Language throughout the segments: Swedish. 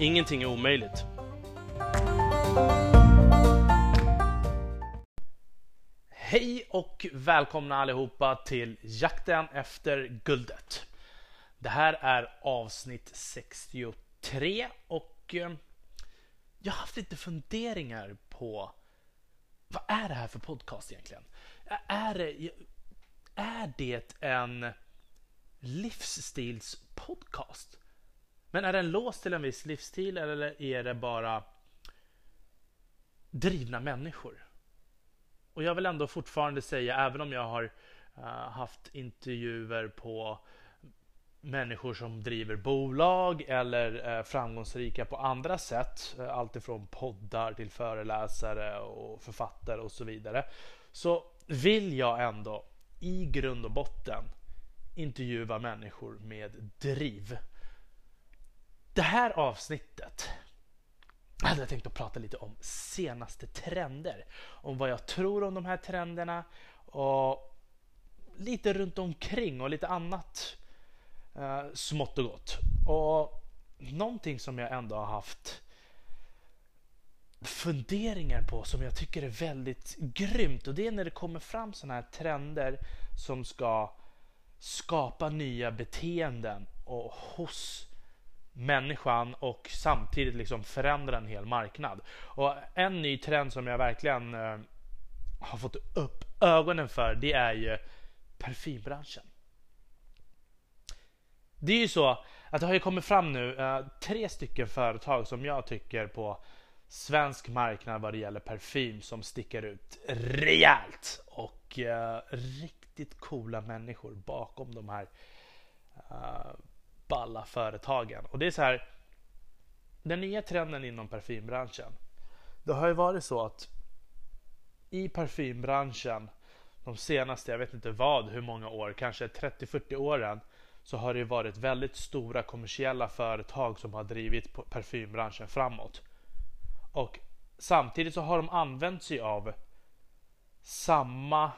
Ingenting är omöjligt. Hej och välkomna allihopa till Jakten efter guldet. Det här är avsnitt 63 och eh, jag har haft lite funderingar på vad är det här för podcast egentligen? Är det, är det en livsstilspodcast? Men är den låst till en viss livsstil eller är det bara drivna människor? Och jag vill ändå fortfarande säga, även om jag har eh, haft intervjuer på människor som driver bolag eller är framgångsrika på andra sätt, eh, alltifrån poddar till föreläsare och författare och så vidare, så vill jag ändå i grund och botten intervjua människor med driv det här avsnittet hade jag tänkt att prata lite om senaste trender. Om vad jag tror om de här trenderna och lite runt omkring och lite annat eh, smått och gott. Och någonting som jag ändå har haft funderingar på som jag tycker är väldigt grymt och det är när det kommer fram sådana här trender som ska skapa nya beteenden och hos människan och samtidigt liksom förändra en hel marknad. Och en ny trend som jag verkligen eh, har fått upp ögonen för det är ju parfymbranschen. Det är ju så att det har ju kommit fram nu eh, tre stycken företag som jag tycker på svensk marknad vad det gäller parfym som sticker ut rejält och eh, riktigt coola människor bakom de här eh, balla företagen. Och det är så här. Den nya trenden inom parfymbranschen. Det har ju varit så att i parfymbranschen de senaste, jag vet inte vad, hur många år, kanske 30-40 åren så har det varit väldigt stora kommersiella företag som har drivit parfymbranschen framåt. Och samtidigt så har de använt sig av samma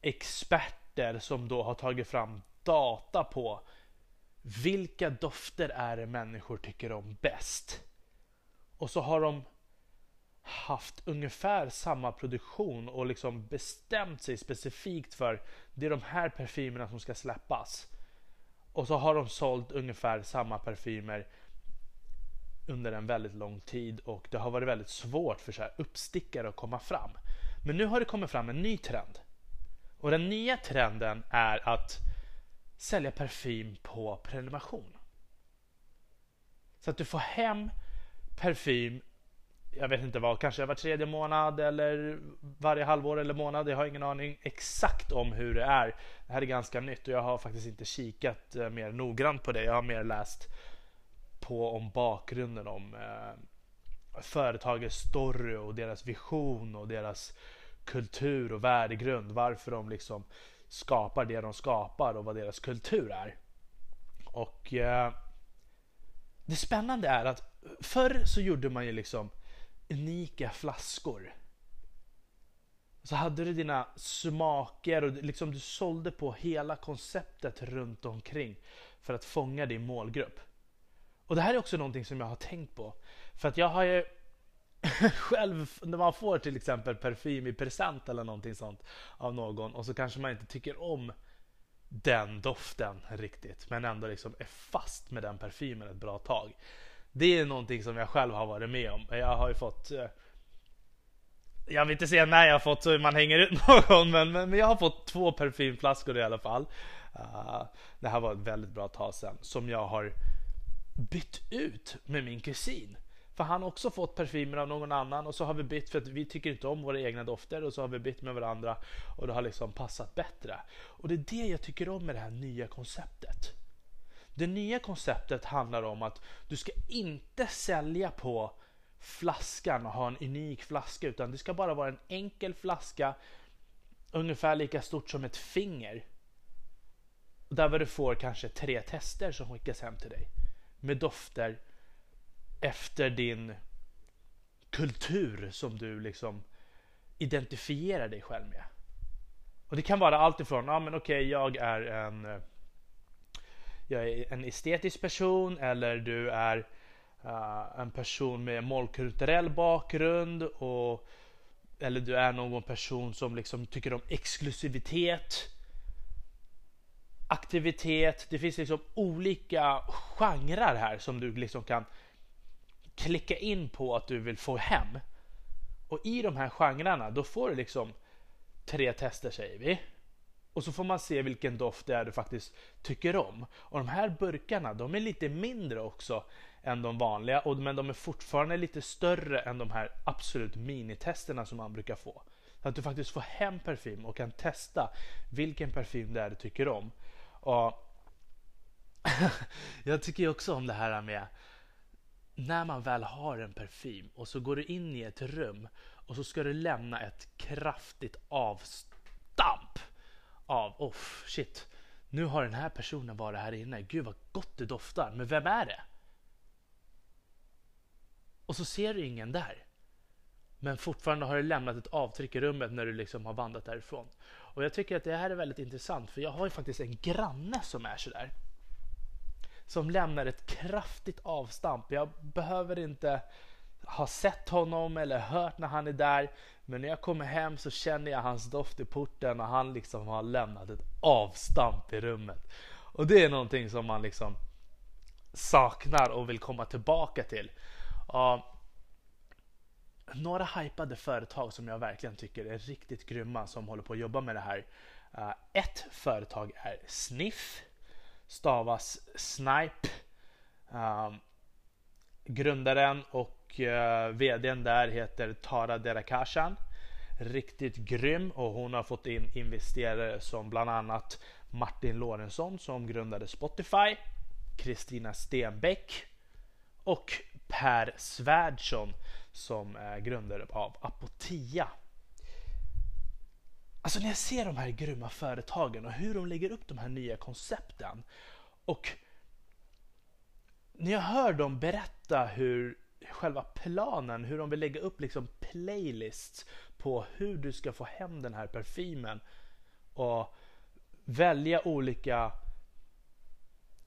experter som då har tagit fram data på vilka dofter är det människor tycker om bäst? Och så har de haft ungefär samma produktion och liksom bestämt sig specifikt för det är de här parfymerna som ska släppas. Och så har de sålt ungefär samma parfymer under en väldigt lång tid och det har varit väldigt svårt för så här uppstickare att komma fram. Men nu har det kommit fram en ny trend. Och den nya trenden är att sälja parfym på prenumeration. Så att du får hem parfym, jag vet inte vad, kanske var tredje månad eller varje halvår eller månad. Jag har ingen aning exakt om hur det är. Det här är ganska nytt och jag har faktiskt inte kikat eh, mer noggrant på det. Jag har mer läst på om bakgrunden om eh, företagets story och deras vision och deras kultur och värdegrund. Varför de liksom skapar det de skapar och vad deras kultur är. Och eh, det spännande är att förr så gjorde man ju liksom unika flaskor. Så hade du dina smaker och liksom du sålde på hela konceptet runt omkring för att fånga din målgrupp. Och det här är också någonting som jag har tänkt på. För att jag har ju själv, när man får till exempel parfym i present eller någonting sånt av någon och så kanske man inte tycker om den doften riktigt men ändå liksom är fast med den parfymen ett bra tag. Det är någonting som jag själv har varit med om. Jag har ju fått eh, jag vill inte säga när jag har fått så man hänger ut någon men, men, jag har fått två parfymflaskor i alla fall. Uh, det här var ett väldigt bra tag sedan som jag har bytt ut med min kusin. För han har också fått parfymer av någon annan och så har vi bytt för att vi tycker inte om våra egna dofter och så har vi bytt med varandra och det har liksom passat bättre. Och det är det jag tycker om med det här nya konceptet. Det nya konceptet handlar om att du ska inte sälja på flaskan och ha en unik flaska utan det ska bara vara en enkel flaska ungefär lika stort som ett finger. Där du får kanske tre tester som skickas hem till dig med dofter efter din kultur som du liksom identifierar dig själv med. Och det kan vara allt ifrån, ja men okej okay, jag är en eh, jag är en estetisk person eller du är uh, en person med mångkulturell bakgrund och eller du är någon person som liksom tycker om exklusivitet aktivitet. Det finns liksom olika genrer här som du liksom kan klicka in på att du vill få hem. Och i de här genrerna då får du liksom tre tester säger vi. Och så får man se vilken doft det är du faktiskt tycker om. Och de här burkarna de är lite mindre också än de vanliga och, men de är fortfarande lite större än de här absolut minitesterna som man brukar få. Så att du faktiskt får hem parfym och kan testa vilken parfym det är du tycker om. Och jag tycker också om det här med när man väl har en parfym och så går du in i ett rum och så ska du lämna ett kraftigt avstamp av oh shit, nu har den här personen varit här inne. Gud vad gott det doftar. Men vem är det? Och så ser du ingen där. Men fortfarande har du lämnat ett avtryck i rummet när du liksom har vandrat därifrån. Och jag tycker att det här är väldigt intressant för jag har ju faktiskt en granne som är sådär. Som lämnar ett kraftigt avstamp. Jag behöver inte ha sett honom eller hört när han är där. Men när jag kommer hem så känner jag hans doft i porten och han liksom har lämnat ett avstamp i rummet. Och det är någonting som man liksom saknar och vill komma tillbaka till. Uh, några hypade företag som jag verkligen tycker är riktigt grymma som håller på att jobba med det här. Uh, ett företag är Sniff, stavas Snipe. Um, grundaren och uh, vdn där heter Tara Derakashan. Riktigt grym och hon har fått in investerare som bland annat Martin Lorentzon som grundade Spotify, Kristina Stenbeck och Per Svärdson som är grundare av Apotea. Alltså när jag ser de här grymma företagen och hur de lägger upp de här nya koncepten och när jag hör dem berätta hur själva planen, hur de vill lägga upp liksom playlists på hur du ska få hem den här parfymen och välja olika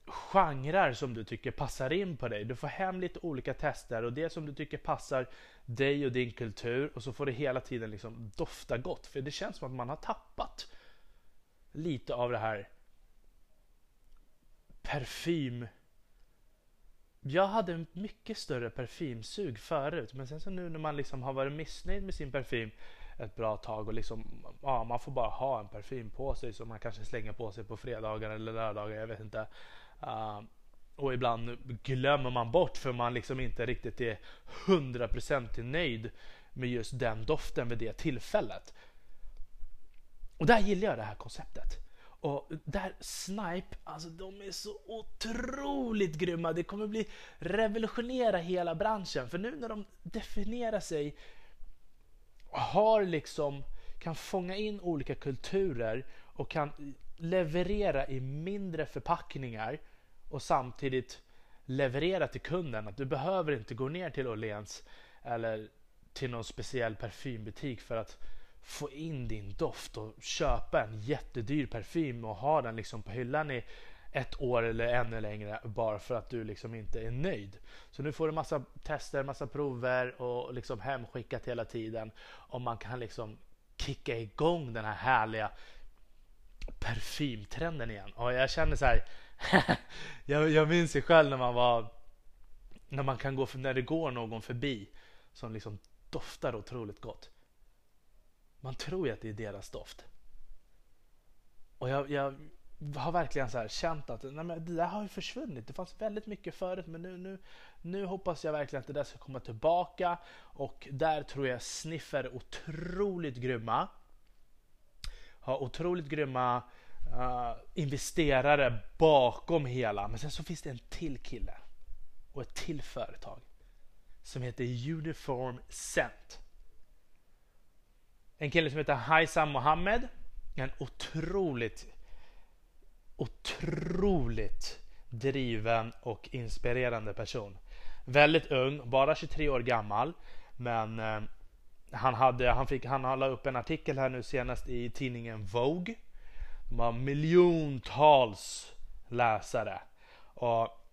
genrer som du tycker passar in på dig. Du får hem lite olika tester och det som du tycker passar dig och din kultur och så får det hela tiden liksom dofta gott. För det känns som att man har tappat lite av det här parfym. Jag hade mycket större parfymsug förut men sen så nu när man liksom har varit missnöjd med sin parfym ett bra tag och liksom, ja, man får bara ha en parfym på sig som man kanske slänger på sig på fredagar eller lördagar, jag vet inte. Uh, och ibland glömmer man bort för man liksom inte riktigt är hundraprocentigt nöjd med just den doften vid det tillfället. Och där gillar jag det här konceptet. Och där Snipe, alltså de är så otroligt grymma. Det kommer bli revolutionera hela branschen. För nu när de definierar sig har liksom kan fånga in olika kulturer och kan leverera i mindre förpackningar och samtidigt leverera till kunden. Att du behöver inte gå ner till Åhléns eller till någon speciell parfymbutik för att få in din doft och köpa en jättedyr parfym och ha den liksom på hyllan i ett år eller ännu längre bara för att du liksom inte är nöjd. Så nu får du massa tester, massa prover och liksom hemskickat hela tiden och man kan liksom kicka igång den här härliga parfymtrenden igen. Och jag känner så här. jag, jag minns ju själv när man var när man kan gå när det går någon förbi som liksom doftar otroligt gott. Man tror ju att det är deras doft. Och jag, jag har verkligen så känt att nej men det där har ju försvunnit. Det fanns väldigt mycket förut men nu, nu, nu hoppas jag verkligen att det där ska komma tillbaka. Och där tror jag Sniffer är otroligt grymma. Har otroligt grymma uh, investerare bakom hela. Men sen så finns det en till kille och ett till företag som heter Uniform Cent. En kille som heter Haisam Mohammed. En otroligt, otroligt driven och inspirerande person. Väldigt ung, bara 23 år gammal. Men eh, han, hade, han, fick, han la upp en artikel här nu senast i tidningen Vogue. De har miljontals läsare. Och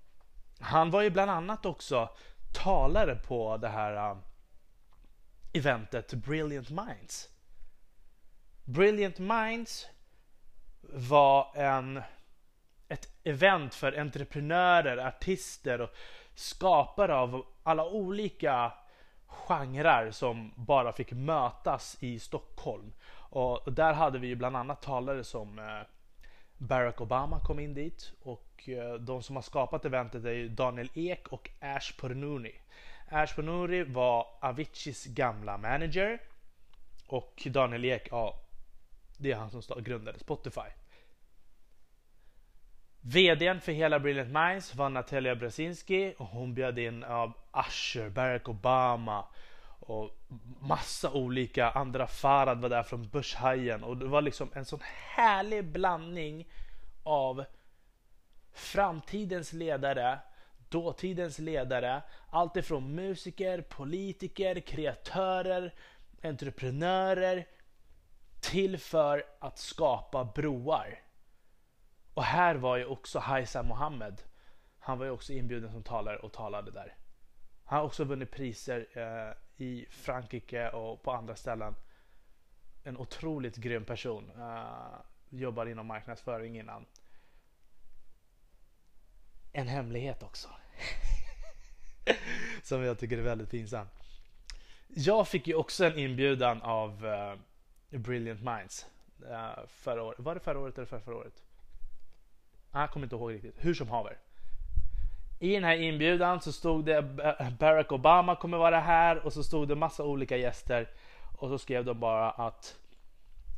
han var ju bland annat också talare på det här äh, eventet Brilliant Minds. Brilliant Minds var en, ett event för entreprenörer, artister och skapare av alla olika genrer som bara fick mötas i Stockholm. Och där hade vi ju bland annat talare som eh, Barack Obama kom in dit och eh, de som har skapat eventet är Daniel Ek och Ash Pornouni. Ash Pornouni var Aviciis gamla manager och Daniel Ek, ja, det är han som grundade Spotify. VDn för hela Brilliant Minds var Natalia Brasinski och hon bjöd in av Usher, Barack Obama och massa olika andra. Farad var där från Börshajen och det var liksom en sån härlig blandning av framtidens ledare, dåtidens ledare, allt ifrån musiker, politiker, kreatörer, entreprenörer till för att skapa broar. Och här var ju också Haisa Mohammed. Han var ju också inbjuden som talare och talade där. Han har också vunnit priser eh, i Frankrike och på andra ställen. En otroligt grym person. Eh, jobbar inom marknadsföring innan. En hemlighet också. Som jag tycker är väldigt pinsam. Jag fick ju också en inbjudan av eh, Brilliant Minds. Uh, förra året. Var det förra året eller förra, förra året? Jag kommer inte ihåg riktigt. Hur som haver. I den här inbjudan så stod det Barack Obama kommer vara här och så stod det massa olika gäster och så skrev de bara att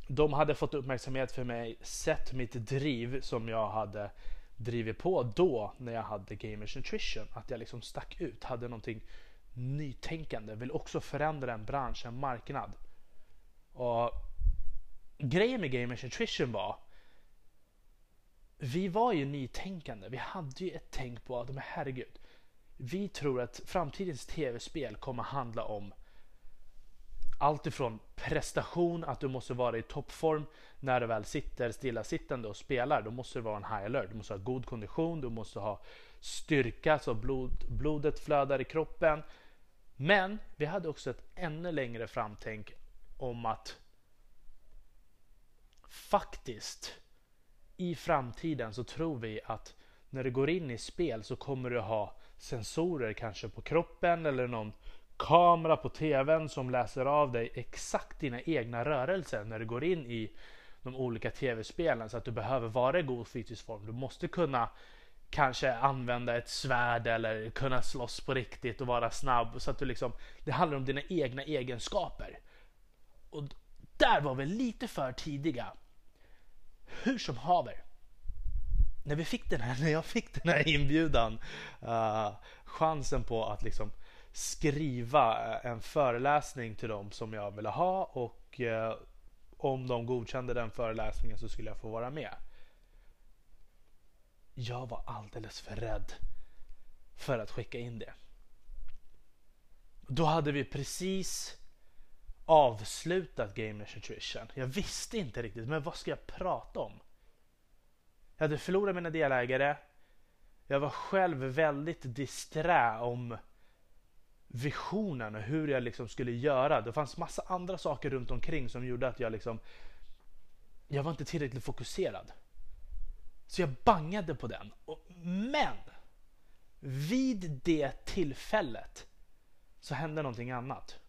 de hade fått uppmärksamhet för mig, sett mitt driv som jag hade drivit på då när jag hade Gamers Nutrition. Att jag liksom stack ut, hade någonting nytänkande, vill också förändra en bransch, en marknad. Och grejen med Gamers Nutrition var vi var ju nytänkande. Vi hade ju ett tänk på att, men herregud, vi tror att framtidens tv-spel kommer handla om allt ifrån prestation, att du måste vara i toppform när du väl sitter stillasittande och spelar. Då måste du vara en high alert. Du måste ha god kondition, du måste ha styrka så blod, blodet flödar i kroppen. Men vi hade också ett ännu längre framtänk om att faktiskt i framtiden så tror vi att när du går in i spel så kommer du ha sensorer kanske på kroppen eller någon kamera på tvn som läser av dig exakt dina egna rörelser när du går in i de olika tv-spelen så att du behöver vara i god fysisk form. Du måste kunna kanske använda ett svärd eller kunna slåss på riktigt och vara snabb så att du liksom det handlar om dina egna egenskaper. Och där var vi lite för tidiga hur som haver. När, vi fick den här, när jag fick den här inbjudan, uh, chansen på att liksom skriva eh, en föreläsning till dem som jag ville ha och uh, om de godkände den föreläsningen så skulle jag få vara med. Jag var alldeles för rädd för att skicka in det. Då hade vi precis avslutat Gamers Nutrition. Jag visste inte riktigt, men vad ska jag prata om? Jag hade förlorat mina delägare. Jag var själv väldigt disträ om visionen och hur jag liksom skulle göra. Det fanns massa andra saker runt omkring som gjorde att jag liksom jag var inte tillräckligt fokuserad. Så jag bangade på den. Men vid det tillfället så hände någonting annat.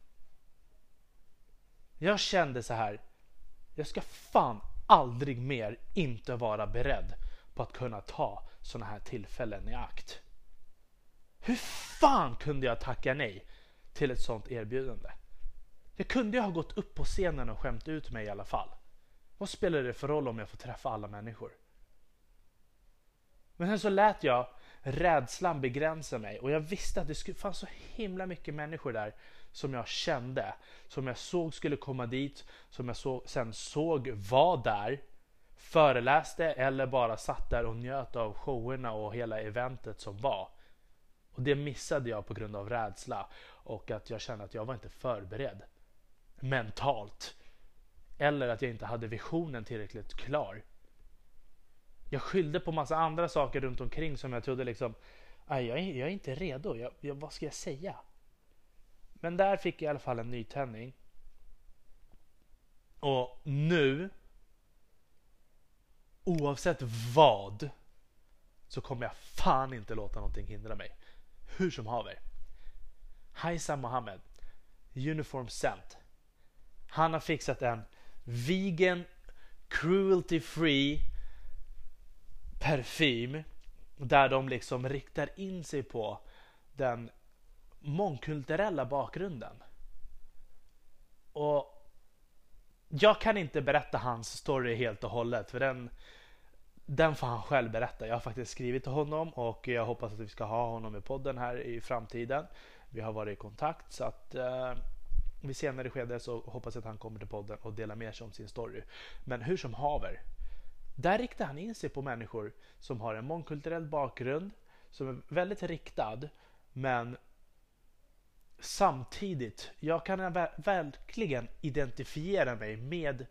Jag kände så här. Jag ska fan aldrig mer inte vara beredd på att kunna ta sådana här tillfällen i akt. Hur fan kunde jag tacka nej till ett sådant erbjudande? Jag kunde ju ha gått upp på scenen och skämt ut mig i alla fall. Vad spelar det för roll om jag får träffa alla människor? Men sen så lät jag rädslan begränsa mig och jag visste att det fanns så himla mycket människor där som jag kände, som jag såg skulle komma dit, som jag så, sen såg var där, föreläste eller bara satt där och njöt av showerna och hela eventet som var. Och det missade jag på grund av rädsla och att jag kände att jag var inte förberedd mentalt. Eller att jag inte hade visionen tillräckligt klar. Jag skyllde på massa andra saker runt omkring som jag trodde liksom, jag är, jag är inte redo, jag, jag, vad ska jag säga? Men där fick jag i alla fall en nytändning. Och nu, oavsett vad, så kommer jag fan inte låta någonting hindra mig. Hur som haver. Haisam Mohammed, Uniform sent. Han har fixat en vegan, cruelty free parfym där de liksom riktar in sig på den mångkulturella bakgrunden. Och jag kan inte berätta hans story helt och hållet för den, den får han själv berätta. Jag har faktiskt skrivit till honom och jag hoppas att vi ska ha honom i podden här i framtiden. Vi har varit i kontakt så att eh, vid senare skede så hoppas jag att han kommer till podden och delar med sig om sin story. Men hur som haver. Där riktar han in sig på människor som har en mångkulturell bakgrund, som är väldigt riktad, men samtidigt, jag kan verkligen identifiera mig med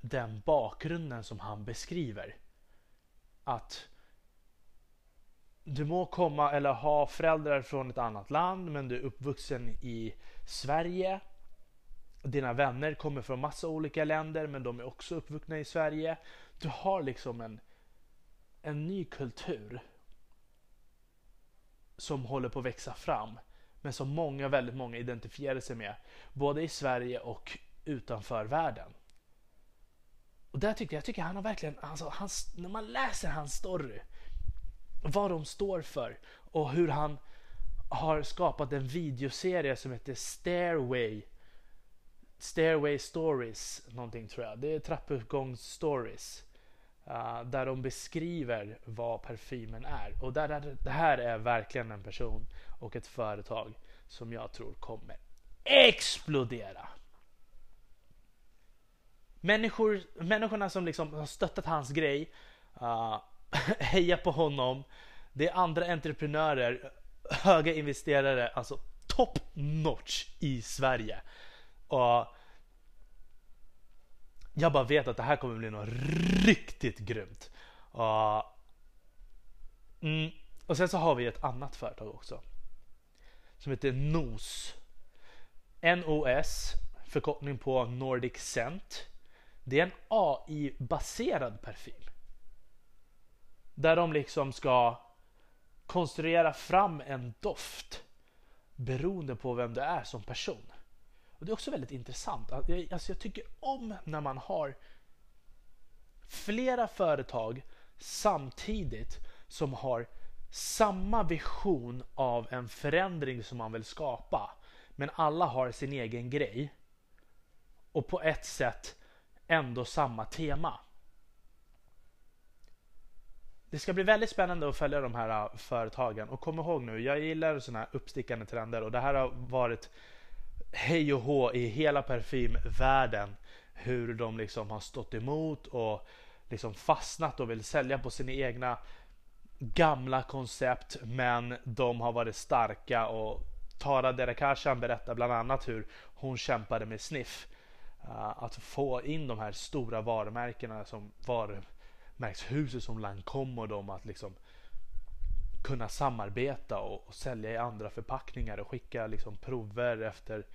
den bakgrunden som han beskriver. Att du må komma eller ha föräldrar från ett annat land men du är uppvuxen i Sverige. Dina vänner kommer från massa olika länder men de är också uppvuxna i Sverige. Du har liksom en, en ny kultur som håller på att växa fram men som många, väldigt många identifierar sig med både i Sverige och utanför världen. Och där tycker jag, jag tycker han har verkligen, alltså, hans, när man läser hans story vad de står för och hur han har skapat en videoserie som heter Stairway Stairway Stories någonting tror jag. Det är trappuppgångsstories. Uh, där de beskriver vad parfymen är. Och där, där, det här är verkligen en person och ett företag som jag tror kommer explodera. Människor, människorna som liksom har stöttat hans grej, ah, uh, heja på honom. Det är andra entreprenörer, höga investerare, alltså top notch i Sverige. Och jag bara vet att det här kommer bli något riktigt grymt. Och, mm, och sen så har vi ett annat företag också. Som heter NOS. NOS, förkortning på Nordic Scent. Det är en AI-baserad parfym. Där de liksom ska konstruera fram en doft beroende på vem du är som person. Och Det är också väldigt intressant. Alltså jag tycker om när man har flera företag samtidigt som har samma vision av en förändring som man vill skapa. Men alla har sin egen grej. Och på ett sätt ändå samma tema. Det ska bli väldigt spännande att följa de här äh, företagen och kom ihåg nu, jag gillar sådana här uppstickande trender och det här har varit hej och hå i hela parfymvärlden hur de liksom har stått emot och liksom fastnat och vill sälja på sina egna gamla koncept men de har varit starka och Tara Derekashan berättar bland annat hur hon kämpade med Sniff eh, att få in de här stora varumärkena som varumärkshuset som Lancome och dem att liksom kunna samarbeta och, och, sälja i andra förpackningar och skicka liksom prover efter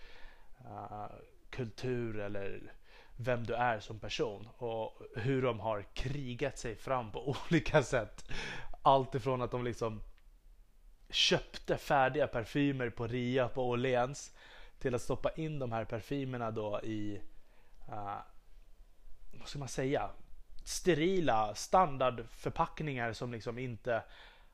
uh, kultur eller vem du är som person och hur de har krigat sig fram på olika sätt. Allt ifrån att de liksom köpte färdiga parfymer på rea på Åhléns till att stoppa in de här parfymerna då i uh, vad ska man säga sterila standardförpackningar som liksom inte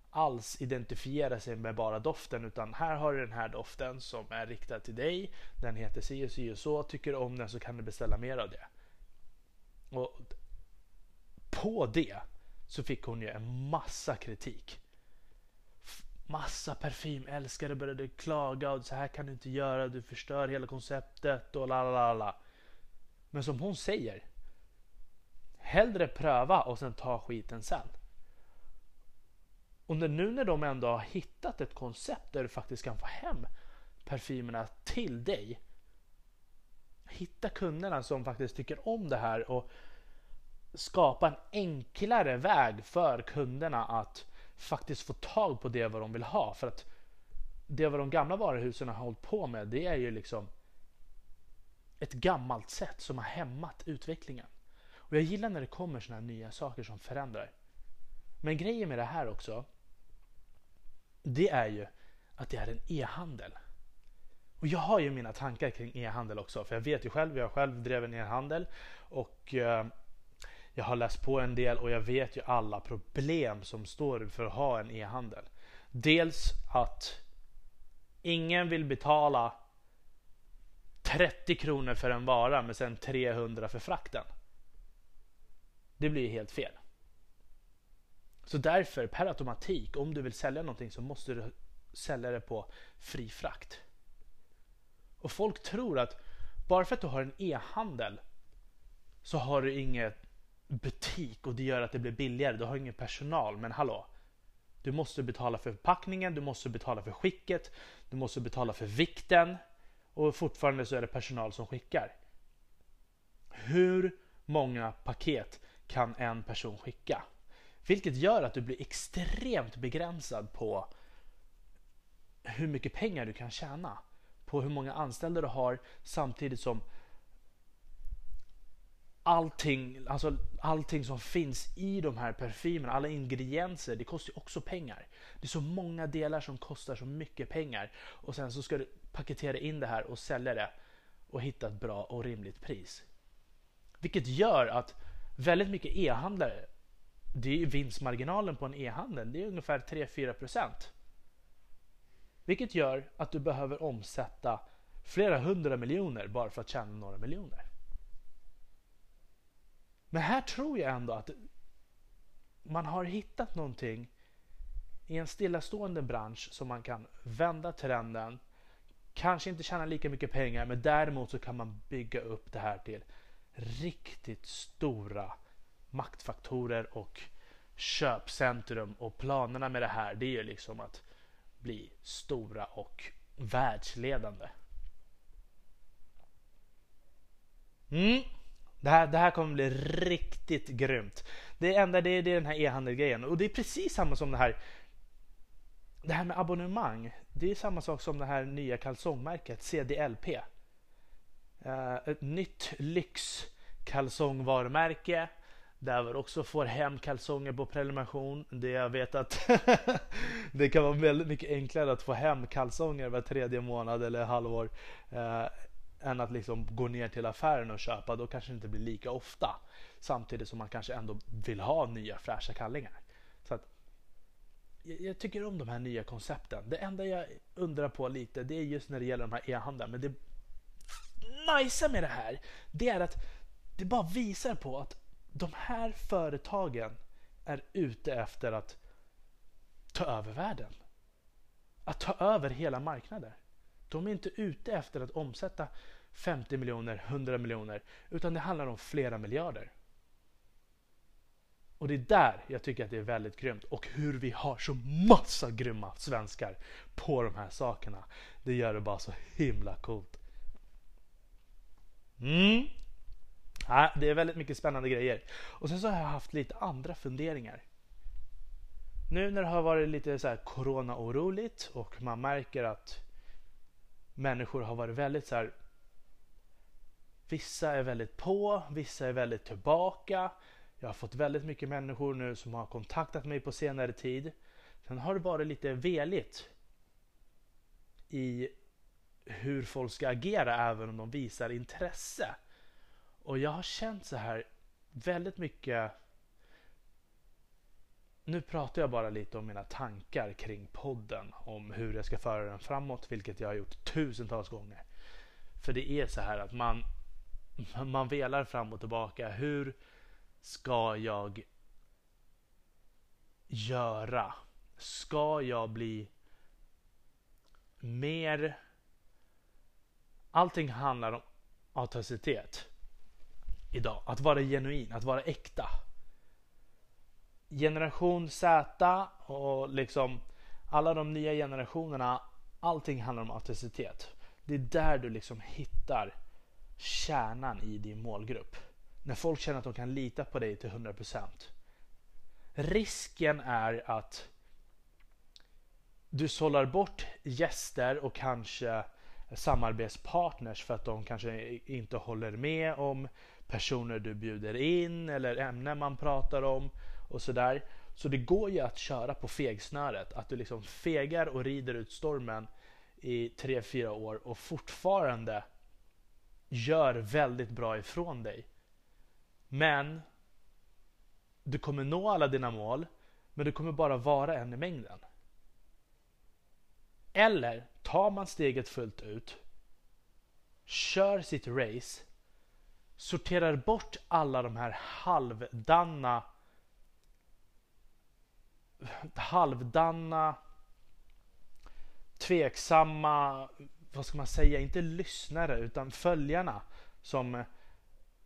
alls identifierar sig med bara doften utan här har du den här doften som är riktad till dig. Den heter si och si och så. Tycker du om den så kan du beställa mer av det. Och på det så fick hon ju en massa kritik. Massa parfymälskare började klaga och så här kan du inte göra, du förstör hela konceptet och la la la. Men som hon säger, hellre pröva och sen ta skiten sen. Och nu när de ändå har hittat ett koncept där du faktiskt kan få hem parfymerna till dig. Hitta kunderna som faktiskt tycker om det här och skapa en enklare väg för kunderna att faktiskt få tag på det vad de vill ha. För att det vad de gamla varuhusen har hållit på med det är ju liksom ett gammalt sätt som har hämmat utvecklingen. Och jag gillar när det kommer sådana här nya saker som förändrar. Men grejen med det här också det är ju att det är en e-handel. Och jag har ju mina tankar kring e-handel också för jag vet ju själv, jag själv drev en e-handel och eh, jag har läst på en del och jag vet ju alla problem som står för att ha en e-handel. Dels att ingen vill betala 30 kronor för en vara men sen 300 för frakten. Det blir ju helt fel. Så därför per automatik om du vill sälja någonting så måste du sälja det på fri frakt. Och folk tror att bara för att du har en e-handel så har du inget butik och det gör att det blir billigare. Du har ingen personal. Men hallå, du måste betala för förpackningen, du måste betala för skicket, du måste betala för vikten och fortfarande så är det personal som skickar. Hur många paket kan en person skicka? Vilket gör att du blir extremt begränsad på hur mycket pengar du kan tjäna. På hur många anställda du har samtidigt som allting, alltså allting som finns i de här parfymerna, alla ingredienser, det kostar också pengar. Det är så många delar som kostar så mycket pengar och sen så ska du paketera in det här och sälja det och hitta ett bra och rimligt pris. Vilket gör att väldigt mycket e-handlare det är vinstmarginalen på en e-handel, det är ungefär 3-4 procent. Vilket gör att du behöver omsätta flera hundra miljoner bara för att tjäna några miljoner. Men här tror jag ändå att man har hittat någonting i en stillastående bransch som man kan vända trenden. Kanske inte tjäna lika mycket pengar men däremot så kan man bygga upp det här till riktigt stora maktfaktorer och köpcentrum och planerna med det här det är ju liksom att bli stora och världsledande. Mm. Det, här, det här kommer bli riktigt grymt. Det enda det är, det är den här e-handelgrejen och det är precis samma som det här det här med abonnemang. Det är samma sak som det här nya kalsongmärket CDLP. Uh, eh, ett nytt lyxkalsongvarumärke där vi också får hem kalsonger på prenumeration. Det jag vet att det kan vara väldigt mycket enklare att få hem kalsonger var tredje månad eller halvår eh, än att liksom gå ner till affären och köpa. Då kanske det inte blir lika ofta. Samtidigt som man kanske ändå vill ha nya fräscha kallingar. Så att, jag, tycker om de här nya koncepten. Det enda jag undrar på lite det är just när det gäller de här e-handeln. Men det nice med det här det är att det bara visar på att de här företagen är ute efter att ta över världen. Att ta över hela marknader. De är inte ute efter att omsätta 50 miljoner, 100 miljoner, utan det handlar om flera miljarder. Och det är där jag tycker att det är väldigt grymt och hur vi har så massa grymma svenskar på de här sakerna. Det gör det bara så himla coolt. Mm. Ja, det är väldigt mycket spännande grejer. Och sen så har jag haft lite andra funderingar. Nu när det har varit lite så här corona-oroligt och man märker att människor har varit väldigt så här. Vissa är väldigt på, vissa är väldigt tillbaka. Jag har fått väldigt mycket människor nu som har kontaktat mig på senare tid. Sen har det varit lite veligt i hur folk ska agera även om de visar intresse. Och jag har känt så här väldigt mycket. Nu pratar jag bara lite om mina tankar kring podden. Om hur jag ska föra den framåt, vilket jag har gjort tusentals gånger. För det är så här att man man velar fram och tillbaka. Hur ska jag göra? Ska jag bli mer... Allting handlar om autenticitet idag. Att vara genuin, att vara äkta. Generation Z och liksom alla de nya generationerna. Allting handlar om autenticitet. Det är där du liksom hittar kärnan i din målgrupp. När folk känner att de kan lita på dig till 100%. Risken är att du sållar bort gäster och kanske samarbetspartners för att de kanske inte håller med om personer du bjuder in eller ämnen man pratar om och sådär. Så det går ju att köra på fegsnöret, att du liksom fegar och rider ut stormen i 3-4 år och fortfarande gör väldigt bra ifrån dig. Men du kommer nå alla dina mål, men du kommer bara vara en i mängden. Eller tar man steget fullt ut, kör sitt race, sorterar bort alla de här halvdanna halvdanna tveksamma vad ska man säga, inte lyssnare utan följarna som,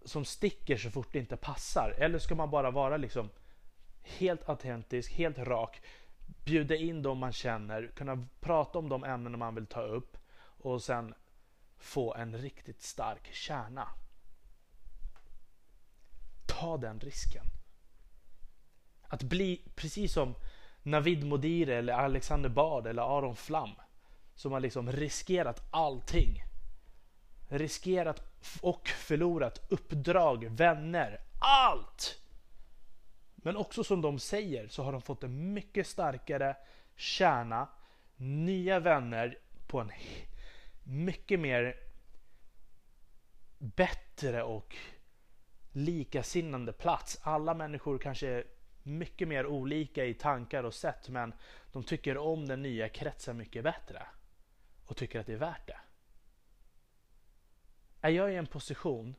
som sticker så fort det inte passar? Eller ska man bara vara liksom helt autentisk, helt rak, bjuda in dem man känner, kunna prata om de ämnen man vill ta upp och sen få en riktigt stark kärna. Ta den risken. Att bli precis som Navid Modiri eller Alexander Bard eller Aron Flam som har liksom riskerat allting. Riskerat och förlorat uppdrag, vänner, allt! Men också som de säger så har de fått en mycket starkare kärna, nya vänner på en mycket mer bättre och likasinnande plats. Alla människor kanske mycket mer olika i tankar och sätt men de tycker om den nya kretsen mycket bättre och tycker att det är värt det. Är jag i en position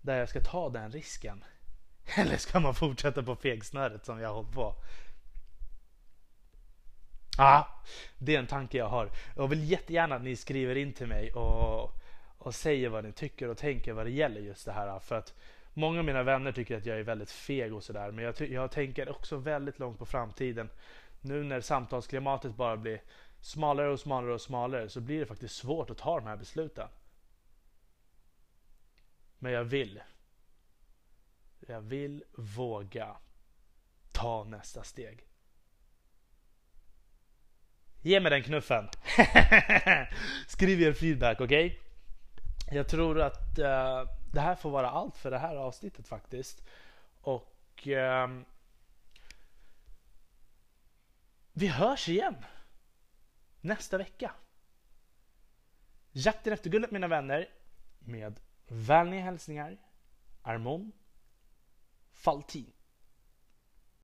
där jag ska ta den risken? Eller ska man fortsätta på fegsnöret som jag har hållit på? Ja, ah, det är en tanke jag har. Jag vill jättegärna att ni skriver in till mig och, och säger vad ni tycker och tänker vad det gäller just det här. För att många av mina vänner tycker att jag är väldigt feg och sådär. Men jag, jag tänker också väldigt långt på framtiden. Nu när samtalsklimatet bara blir smalare och smalare och smalare så blir det faktiskt svårt att ta de här besluten. Men jag vill. Jag vill våga ta nästa steg. Ge mig den knuffen. Skriv er feedback, okej? Okay? Jag tror att uh, det här får vara allt för det här avsnittet faktiskt. Och eh, vi hörs igen nästa vecka. Jakten efter guldet mina vänner med vänliga hälsningar Armon Faltin.